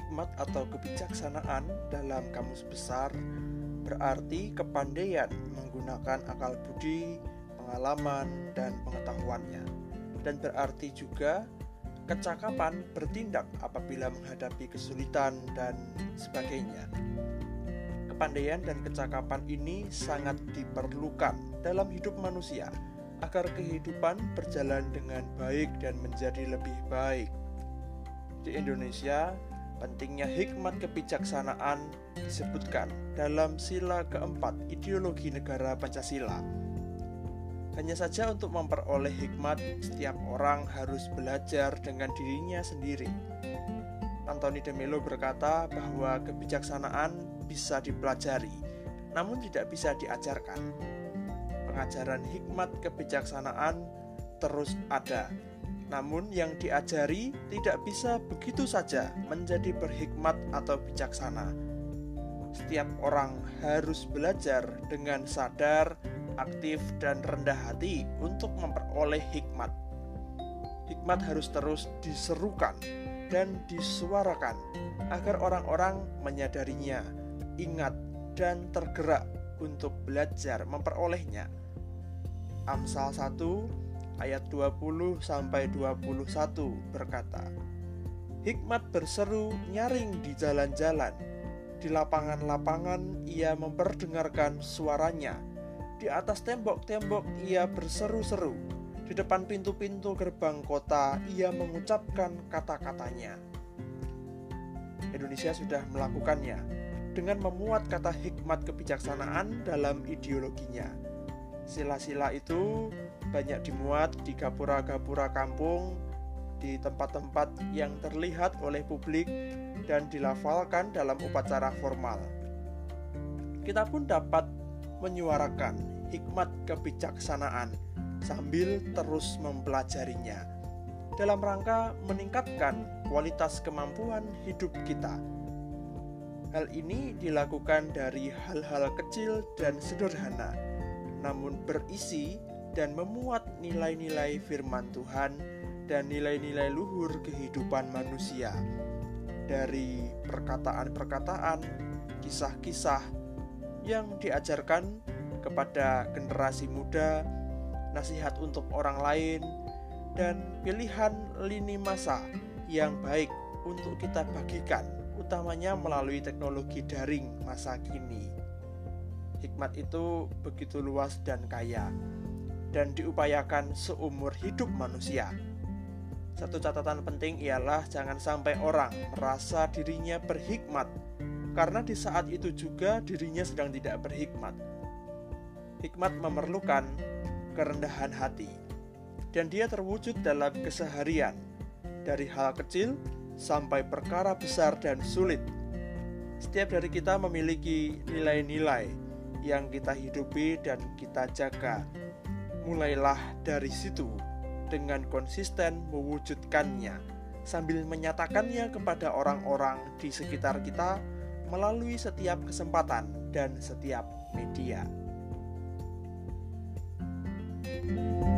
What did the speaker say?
hikmat atau kebijaksanaan dalam kamus besar berarti kepandaian menggunakan akal budi, pengalaman, dan pengetahuannya. Dan berarti juga kecakapan bertindak apabila menghadapi kesulitan dan sebagainya. Kepandaian dan kecakapan ini sangat diperlukan dalam hidup manusia agar kehidupan berjalan dengan baik dan menjadi lebih baik. Di Indonesia, pentingnya hikmat kebijaksanaan disebutkan dalam sila keempat ideologi negara Pancasila. Hanya saja untuk memperoleh hikmat, setiap orang harus belajar dengan dirinya sendiri. Anthony de Mello berkata bahwa kebijaksanaan bisa dipelajari, namun tidak bisa diajarkan pengajaran hikmat kebijaksanaan terus ada. Namun yang diajari tidak bisa begitu saja menjadi berhikmat atau bijaksana. Setiap orang harus belajar dengan sadar, aktif, dan rendah hati untuk memperoleh hikmat. Hikmat harus terus diserukan dan disuarakan agar orang-orang menyadarinya, ingat, dan tergerak untuk belajar memperolehnya. Amsal 1 ayat 20 sampai 21 berkata, Hikmat berseru nyaring di jalan-jalan, di lapangan-lapangan ia memperdengarkan suaranya, di atas tembok-tembok ia berseru-seru, di depan pintu-pintu gerbang kota ia mengucapkan kata-katanya. Indonesia sudah melakukannya dengan memuat kata hikmat kebijaksanaan dalam ideologinya. Sila-sila itu banyak dimuat di gapura-gapura kampung, di tempat-tempat yang terlihat oleh publik dan dilafalkan dalam upacara formal. Kita pun dapat menyuarakan hikmat kebijaksanaan sambil terus mempelajarinya dalam rangka meningkatkan kualitas kemampuan hidup kita Hal ini dilakukan dari hal-hal kecil dan sederhana, namun berisi dan memuat nilai-nilai firman Tuhan dan nilai-nilai luhur kehidupan manusia. Dari perkataan-perkataan, kisah-kisah yang diajarkan kepada generasi muda, nasihat untuk orang lain, dan pilihan lini masa yang baik untuk kita bagikan utamanya melalui teknologi daring masa kini. Hikmat itu begitu luas dan kaya, dan diupayakan seumur hidup manusia. Satu catatan penting ialah jangan sampai orang merasa dirinya berhikmat, karena di saat itu juga dirinya sedang tidak berhikmat. Hikmat memerlukan kerendahan hati, dan dia terwujud dalam keseharian, dari hal kecil sampai perkara besar dan sulit. Setiap dari kita memiliki nilai-nilai yang kita hidupi dan kita jaga. Mulailah dari situ dengan konsisten mewujudkannya sambil menyatakannya kepada orang-orang di sekitar kita melalui setiap kesempatan dan setiap media. thank you